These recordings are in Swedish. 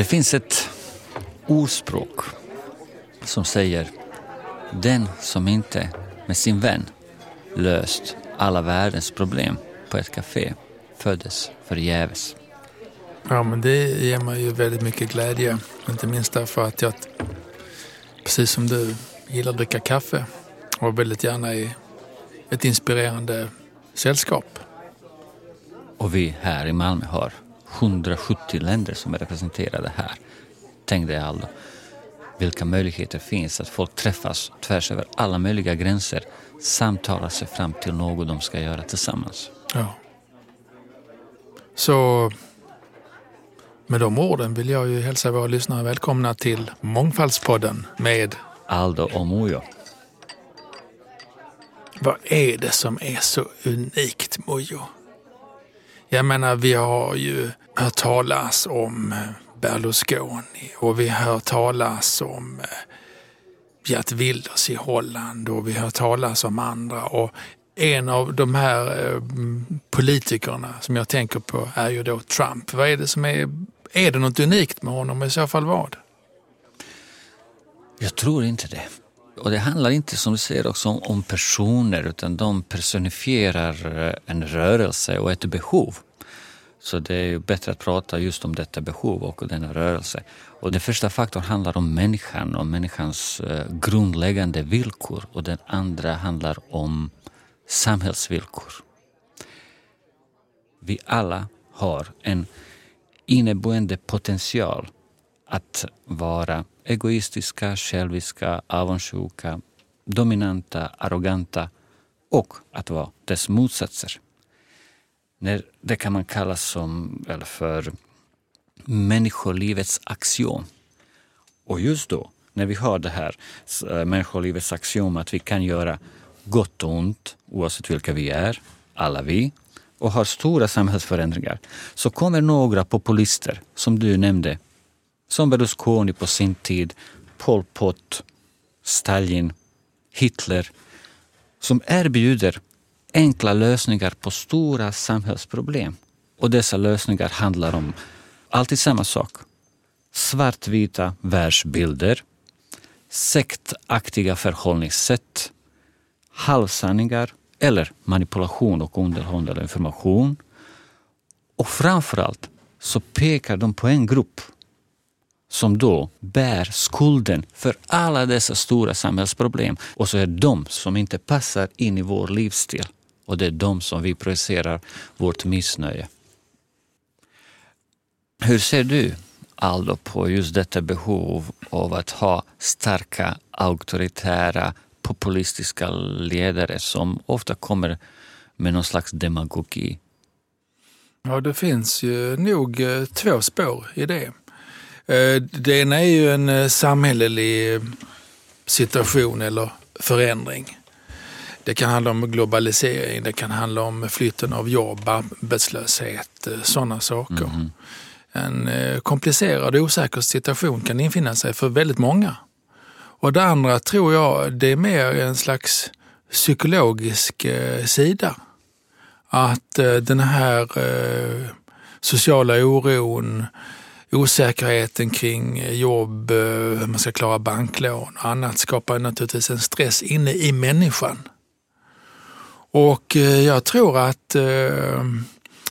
Det finns ett ordspråk som säger den som inte med sin vän löst alla världens problem på ett café föddes förgäves. Ja, men det ger mig ju väldigt mycket glädje. Inte minst därför att jag, precis som du, gillar att dricka kaffe och väldigt gärna i ett inspirerande sällskap. Och vi här i Malmö har 170 länder som är representerade här. Tänk dig Aldo, vilka möjligheter finns att folk träffas tvärs över alla möjliga gränser, samtalar sig fram till något de ska göra tillsammans. Ja. Så med de orden vill jag ju hälsa våra lyssnare välkomna till Mångfaldspodden med Aldo och Mojo. Vad är det som är så unikt Mojo? Jag menar, vi har ju hört talas om eh, Berlusconi och vi har hört talas om eh, Gert Wilders i Holland och vi har hört talas om andra. Och en av de här eh, politikerna som jag tänker på är ju då Trump. Vad är det som är, är det något unikt med honom i så fall vad? Jag tror inte det. Och det handlar inte som du säger också om, om personer utan de personifierar eh, en rörelse och ett behov. Så det är bättre att prata just om detta behov och denna rörelse. Och den första faktorn handlar om människan och människans eh, grundläggande villkor och den andra handlar om samhällsvillkor. Vi alla har en inneboende potential att vara egoistiska, själviska, avundsjuka, dominanta, arroganta och att vara dess motsatser. Det kan man kalla som, eller för människolivets axiom. Och just då, när vi har det här eh, människolivets axiom att vi kan göra gott och ont oavsett vilka vi är, alla vi, och har stora samhällsförändringar, så kommer några populister, som du nämnde, som Berlusconi på sin tid, Pol Pot, Stalin, Hitler, som erbjuder enkla lösningar på stora samhällsproblem. Och dessa lösningar handlar om alltid samma sak. Svartvita världsbilder, sektaktiga förhållningssätt, halvsanningar eller manipulation och underhållande information. Och framförallt så pekar de på en grupp som då bär skulden för alla dessa stora samhällsproblem. Och så är det de som inte passar in i vår livsstil. Och det är de som vi projicerar vårt missnöje. Hur ser du, Aldo, på just detta behov av att ha starka, auktoritära, populistiska ledare som ofta kommer med någon slags demagogi? Ja, det finns ju nog eh, två spår i det. Eh, det ena är ju en eh, samhällelig situation eller förändring. Det kan handla om globalisering, det kan handla om flytten av jobb, arbetslöshet, sådana saker. Mm. En komplicerad och osäker situation kan infinna sig för väldigt många. Och det andra tror jag, det är mer en slags psykologisk sida. Att den här sociala oron, osäkerheten kring eh, jobb, eh, hur man ska klara banklån och annat skapar naturligtvis en stress inne i människan. Och eh, jag tror att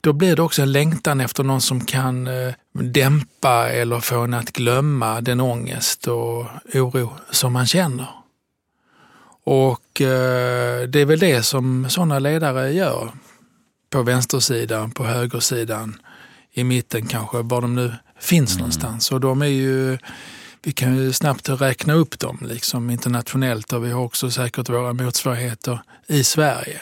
då blir det också en längtan efter någon som kan dämpa eller få en att glömma den ångest och oro som man känner. Och det är väl det som sådana ledare gör på vänstersidan, på högersidan, i mitten kanske, var de nu finns mm. någonstans. Och de är ju, vi kan ju snabbt räkna upp dem liksom internationellt och vi har också säkert våra motsvarigheter i Sverige.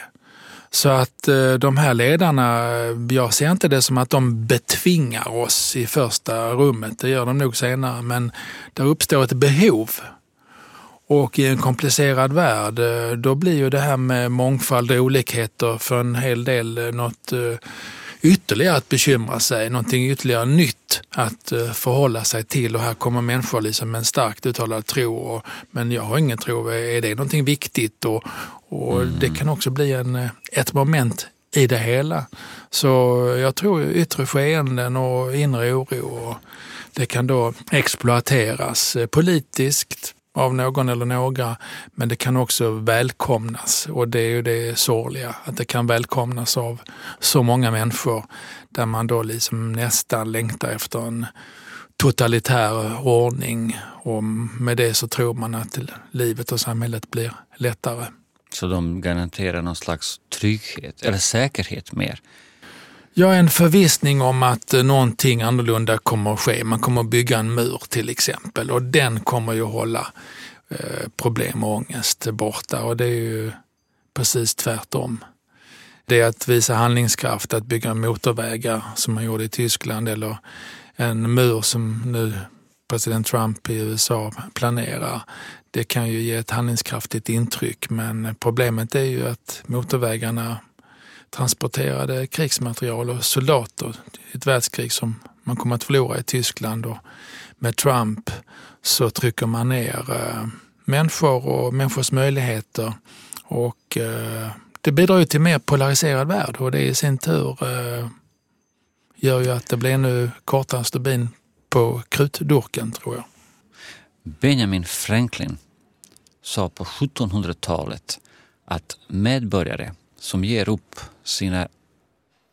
Så att eh, de här ledarna, jag ser inte det som att de betvingar oss i första rummet, det gör de nog senare, men det uppstår ett behov. Och i en komplicerad värld, eh, då blir ju det här med mångfald och olikheter för en hel del eh, något ytterligare att bekymra sig, någonting ytterligare nytt att eh, förhålla sig till och här kommer människor liksom med en starkt uttalad tro. Och, men jag har ingen tro, är det någonting viktigt? Och, och mm. Det kan också bli en, eh, ett moment i det hela. Så jag tror yttre skeenden och inre oro och det kan då exploateras eh, politiskt av någon eller några, men det kan också välkomnas och det är ju det sorgliga, att det kan välkomnas av så många människor där man då liksom nästan längtar efter en totalitär ordning och med det så tror man att livet och samhället blir lättare. Så de garanterar någon slags trygghet eller säkerhet mer? Ja, en förvissning om att eh, någonting annorlunda kommer att ske. Man kommer att bygga en mur till exempel och den kommer ju hålla eh, problem och ångest borta och det är ju precis tvärtom. Det är att visa handlingskraft, att bygga motorvägar som man gjorde i Tyskland eller en mur som nu president Trump i USA planerar. Det kan ju ge ett handlingskraftigt intryck men problemet är ju att motorvägarna transporterade krigsmaterial och soldater i ett världskrig som man kommer att förlora i Tyskland. Och med Trump så trycker man ner eh, människor och människors möjligheter. Och eh, det bidrar ju till en mer polariserad värld och det i sin tur eh, gör ju att det blir ännu kortare stubin på krutdurken tror jag. Benjamin Franklin sa på 1700-talet att medborgare som ger upp sina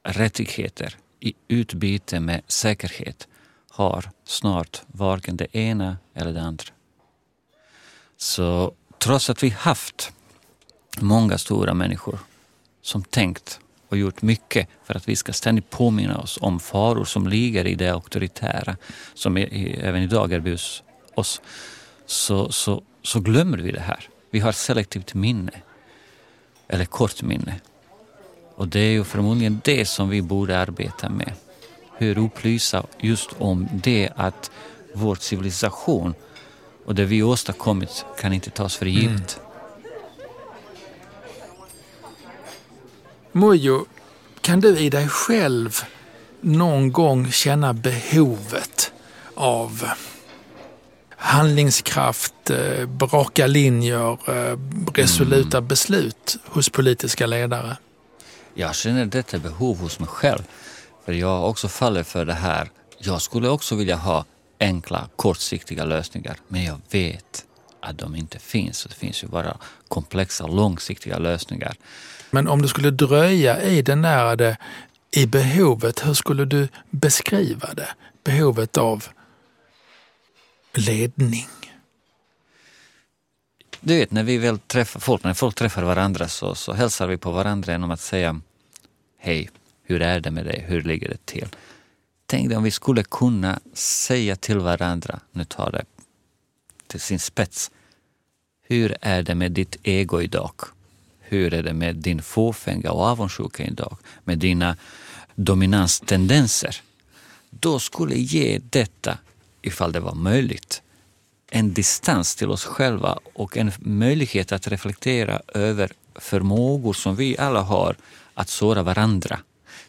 rättigheter i utbyte med säkerhet har snart varken det ena eller det andra. Så trots att vi haft många stora människor som tänkt och gjort mycket för att vi ska ständigt påminna oss om faror som ligger i det auktoritära som även idag erbjuds oss, så, så, så glömmer vi det här. Vi har selektivt minne, eller kort minne. Och det är ju förmodligen det som vi borde arbeta med. Hur upplysa just om det att vår civilisation och det vi åstadkommit kan inte tas för givet. Mm. Mojo, kan du i dig själv någon gång känna behovet av handlingskraft, eh, raka linjer, eh, resoluta mm. beslut hos politiska ledare? Jag känner detta behov hos mig själv. För jag också faller för det här. Jag skulle också vilja ha enkla, kortsiktiga lösningar. Men jag vet att de inte finns. Det finns ju bara komplexa, långsiktiga lösningar. Men om du skulle dröja i den där i behovet, hur skulle du beskriva det? Behovet av ledning? Du vet, när vi väl träffar folk, när folk träffar varandra så, så hälsar vi på varandra genom att säga Hej, hur är det med dig? Hur ligger det till? Tänk dig om vi skulle kunna säga till varandra, nu tar det till sin spets. Hur är det med ditt ego idag? Hur är det med din fåfänga och avundsjuka idag? Med dina dominanstendenser? Då skulle ge detta, ifall det var möjligt, en distans till oss själva och en möjlighet att reflektera över förmågor som vi alla har att såra varandra.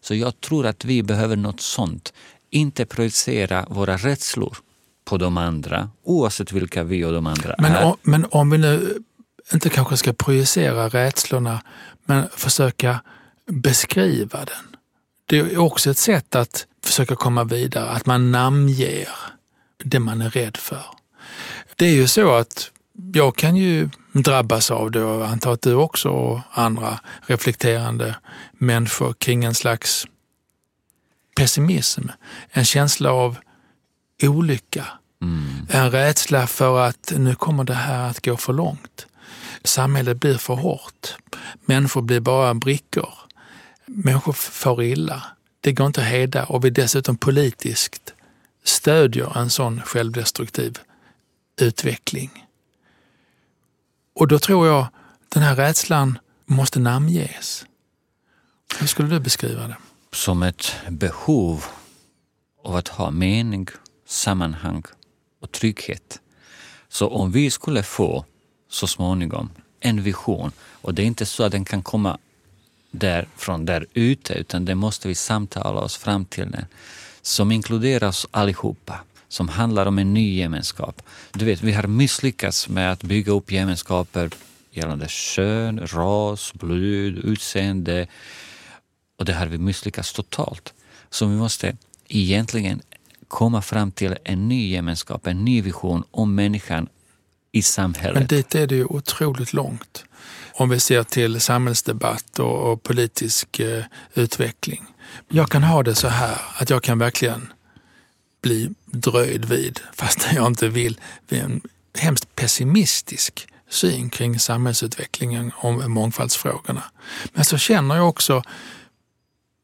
Så jag tror att vi behöver något sånt. Inte projicera våra rädslor på de andra, oavsett vilka vi och de andra men är. Om, men om vi nu inte kanske ska projicera rädslorna, men försöka beskriva den. Det är också ett sätt att försöka komma vidare, att man namnger det man är rädd för. Det är ju så att jag kan ju drabbas av det och antar att du också och andra reflekterande människor kring en slags pessimism, en känsla av olycka, mm. en rädsla för att nu kommer det här att gå för långt. Samhället blir för hårt. Människor blir bara brickor. Människor får illa. Det går inte att hejda och vi dessutom politiskt stödjer en sån självdestruktiv utveckling. Och då tror jag den här rädslan måste namnges. Hur skulle du beskriva det? Som ett behov av att ha mening, sammanhang och trygghet. Så om vi skulle få så småningom en vision och det är inte så att den kan komma där, från där ute utan det måste vi samtala oss fram till den som inkluderar oss allihopa som handlar om en ny gemenskap. Du vet, vi har misslyckats med att bygga upp gemenskaper gällande kön, ras, blod, utseende och det har vi misslyckats totalt. Så vi måste egentligen komma fram till en ny gemenskap, en ny vision om människan i samhället. Men dit är det ju otroligt långt. Om vi ser till samhällsdebatt och, och politisk eh, utveckling. Jag kan ha det så här att jag kan verkligen bli dröjd vid, fast jag inte vill, vid en hemskt pessimistisk syn kring samhällsutvecklingen om mångfaldsfrågorna. Men så känner jag också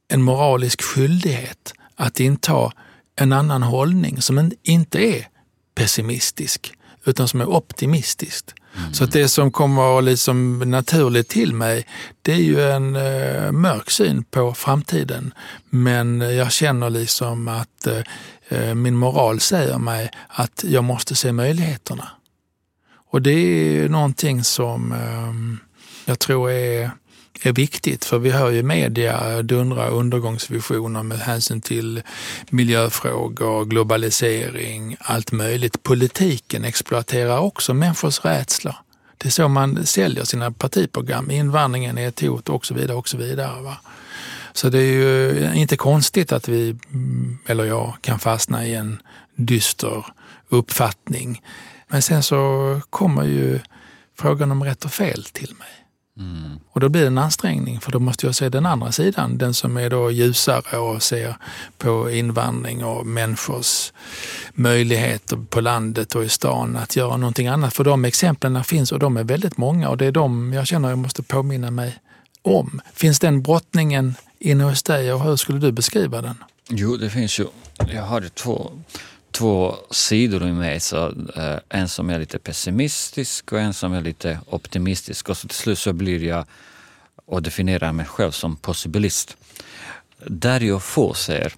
en moralisk skyldighet att inta en annan hållning som inte är pessimistisk utan som är optimistisk. Mm. Så att det som kommer liksom naturligt till mig, det är ju en eh, mörk syn på framtiden. Men jag känner liksom att eh, eh min moral säger mig att jag måste se möjligheterna. Och det är någonting som eh, jag tror är är viktigt för vi hör ju media dundra undergångsvisioner med hänsyn till miljöfrågor, globalisering, allt möjligt. Politiken exploaterar också människors rädsla. Det är så man säljer sina partiprogram. Invandringen är ett hot och så vidare. Och så vidare va? Så det är ju inte konstigt att vi, mm, eller jag, kan fastna i en dyster uppfattning. Men sen så kommer ju frågan om rätt och fel till mig. Mm. Och då blir det en ansträngning för då måste jag se den andra sidan, den som är då ljusare och ser på invandring och människors möjligheter på landet och i stan att göra någonting annat. För de exemplen finns och de är väldigt många och det är de jag känner jag måste påminna mig om. Finns den brottningen inne hos dig och hur skulle du beskriva den? Jo, det finns ju. Jag hade två två sidor i mig. Så, eh, en som är lite pessimistisk och en som är lite optimistisk. Och så till slut så blir jag och definierar mig själv som possibilist. Där jag får ser,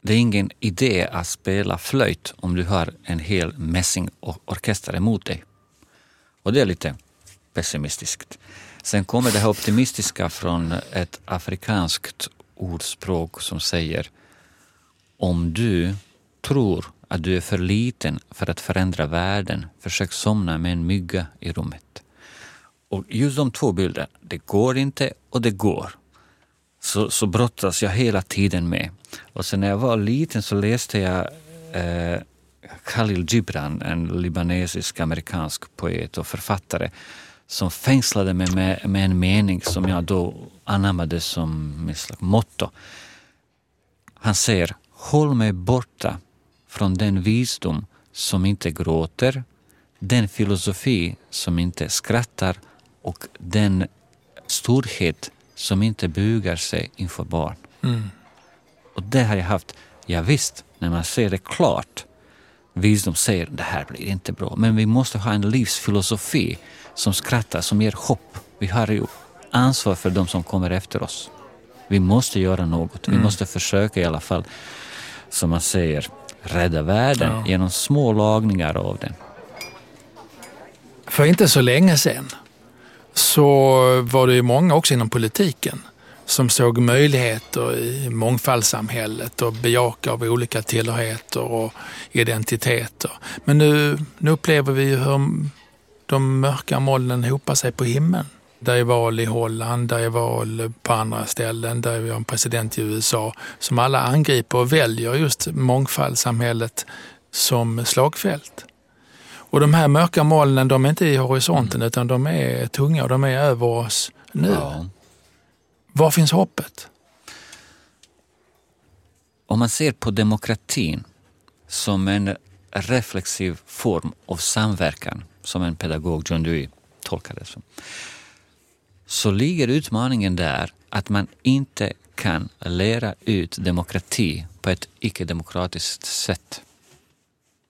det är ingen idé att spela flöjt om du har en hel mässingorkester emot dig. Och det är lite pessimistiskt. Sen kommer det här optimistiska från ett afrikanskt ordspråk som säger om du tror att du är för liten för att förändra världen, försök somna med en mygga i rummet. Och just de två bilderna, det går inte och det går. Så, så brottas jag hela tiden med. Och sen när jag var liten så läste jag eh, Khalil Gibran, en libanesisk amerikansk poet och författare som fängslade mig med, med en mening som jag då anammade som mitt motto. Han säger, håll mig borta från den visdom som inte gråter, den filosofi som inte skrattar och den storhet som inte bugar sig inför barn. Mm. Och det har jag haft. Ja, visst, när man ser det klart, visdom säger det här blir inte bra, men vi måste ha en livsfilosofi som skrattar, som ger hopp. Vi har ju ansvar för de som kommer efter oss. Vi måste göra något. Vi mm. måste försöka i alla fall, som man säger, rädda världen ja. genom små lagningar av den. För inte så länge sedan så var det ju många också inom politiken som såg möjligheter i mångfaldssamhället och bejaka av olika tillhörigheter och identiteter. Men nu, nu upplever vi hur de mörka molnen hopar sig på himlen. Det är val i Holland, det är val på andra ställen, där vi har en president i USA som alla angriper och väljer just mångfaldssamhället som slagfält. Och de här mörka molnen, de är inte i horisonten mm. utan de är tunga och de är över oss nu. Ja. Var finns hoppet? Om man ser på demokratin som en reflexiv form av samverkan, som en pedagog John Dewey tolkar det som, så ligger utmaningen där att man inte kan lära ut demokrati på ett icke-demokratiskt sätt.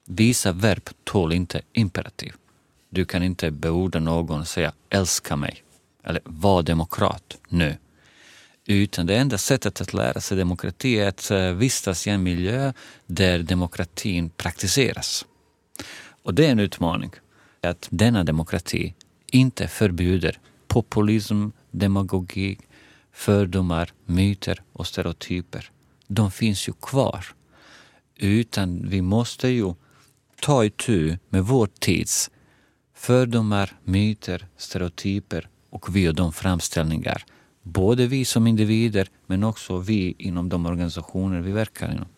Vissa verb tål inte imperativ. Du kan inte beordra någon och säga älska mig eller var demokrat nu. Utan det enda sättet att lära sig demokrati är att eh, vistas i en miljö där demokratin praktiseras. Och det är en utmaning. Att denna demokrati inte förbjuder populism, demagogi, fördomar, myter och stereotyper. De finns ju kvar. Utan vi måste ju ta itu med vår tids fördomar, myter, stereotyper och vi och de framställningar. Både vi som individer men också vi inom de organisationer vi verkar inom.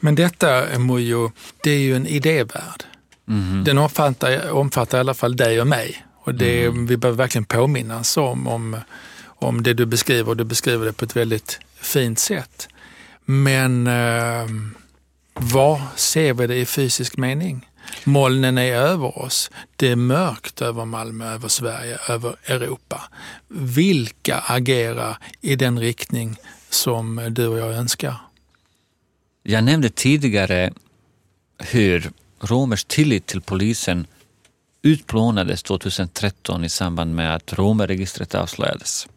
Men detta, Mujo, det är ju en idévärld. Mm. Den omfattar, omfattar i alla fall dig och mig. Och det, mm. Vi behöver verkligen påminnas om, om, om det du beskriver och du beskriver det på ett väldigt fint sätt. Men eh, var ser vi det i fysisk mening? Molnen är över oss. Det är mörkt över Malmö, över Sverige, över Europa. Vilka agerar i den riktning som du och jag önskar? Jag nämnde tidigare hur romers tillit till polisen utplånades 2013 i samband med att romerregistret avslöjades.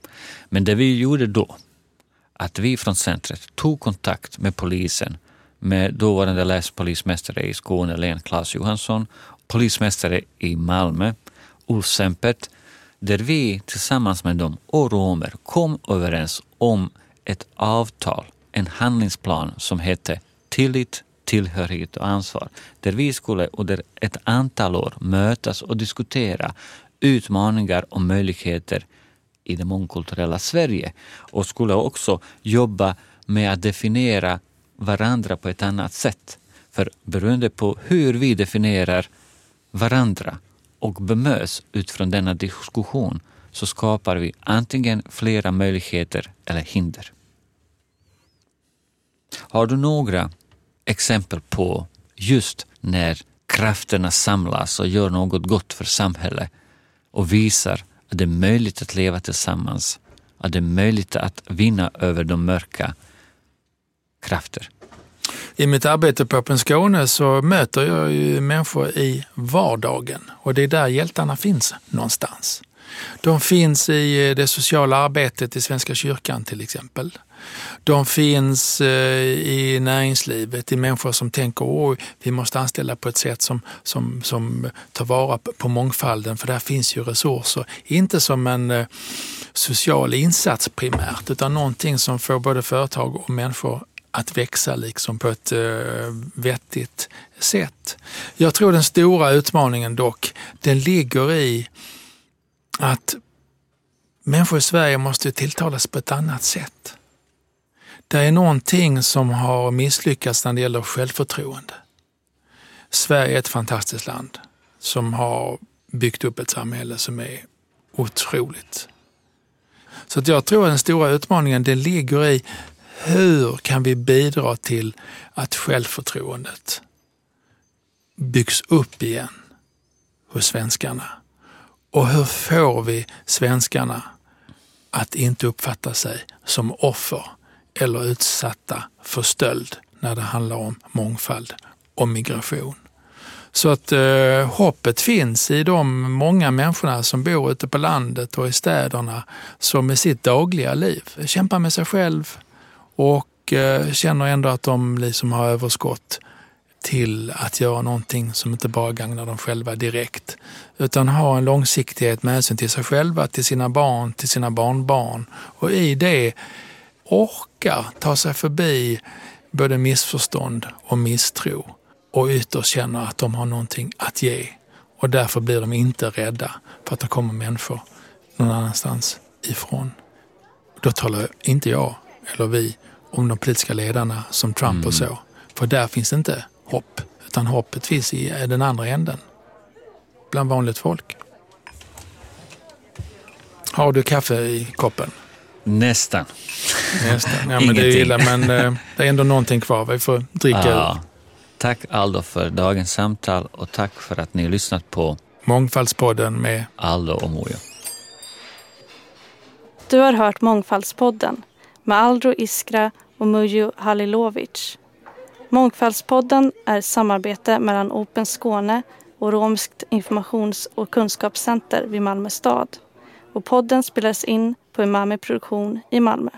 Men det vi gjorde då, att vi från centret tog kontakt med polisen, med dåvarande länspolismästare i Skåne län, Claes Johansson, polismästare i Malmö, Ulf Sempert, där vi tillsammans med dem och romer kom överens om ett avtal, en handlingsplan som hette Tillit, tillhörighet och ansvar, där vi skulle under ett antal år mötas och diskutera utmaningar och möjligheter i det mångkulturella Sverige och skulle också jobba med att definiera varandra på ett annat sätt. För beroende på hur vi definierar varandra och bemöts utifrån denna diskussion så skapar vi antingen flera möjligheter eller hinder. Har du några exempel på just när krafterna samlas och gör något gott för samhället och visar att det är möjligt att leva tillsammans, att det är möjligt att vinna över de mörka krafter. I mitt arbete på Öppen Skåne så möter jag ju människor i vardagen och det är där hjältarna finns någonstans. De finns i det sociala arbetet i Svenska kyrkan till exempel. De finns eh, i näringslivet, i människor som tänker att vi måste anställa på ett sätt som, som, som tar vara på mångfalden för där finns ju resurser. Inte som en eh, social insats primärt utan någonting som får både företag och människor att växa liksom på ett eh, vettigt sätt. Jag tror den stora utmaningen dock, den ligger i att människor i Sverige måste tilltalas på ett annat sätt. Det är någonting som har misslyckats när det gäller självförtroende. Sverige är ett fantastiskt land som har byggt upp ett samhälle som är otroligt. Så att jag tror att den stora utmaningen det ligger i hur kan vi bidra till att självförtroendet byggs upp igen hos svenskarna? Och hur får vi svenskarna att inte uppfatta sig som offer eller utsatta för stöld när det handlar om mångfald och migration. Så att eh, hoppet finns i de många människorna som bor ute på landet och i städerna som i sitt dagliga liv kämpar med sig själv och eh, känner ändå att de liksom har överskott till att göra någonting som inte bara gagnar dem själva direkt, utan ha en långsiktighet med hänsyn till sig själva, till sina barn, till sina barnbarn och i det orkar ta sig förbi både missförstånd och misstro och ytterst känner att de har någonting att ge. Och därför blir de inte rädda för att det kommer människor någon annanstans ifrån. Då talar inte jag eller vi om de politiska ledarna som Trump mm. och så. För där finns inte hopp, utan hoppet finns i den andra änden. Bland vanligt folk. Har du kaffe i koppen? Nästan. Nästan. Ja, men det är illa, men eh, det är ändå någonting kvar. Vi får dricka ja. Tack Aldo för dagens samtal och tack för att ni har lyssnat på Mångfaldspodden med Aldo och Mojo. Du har hört Mångfaldspodden med Aldo Iskra och Mujo Halilovic. Mångfaldspodden är ett samarbete mellan Open Skåne och Romskt informations och kunskapscenter vid Malmö stad. Och podden spelades in på Umami Produktion i Malmö.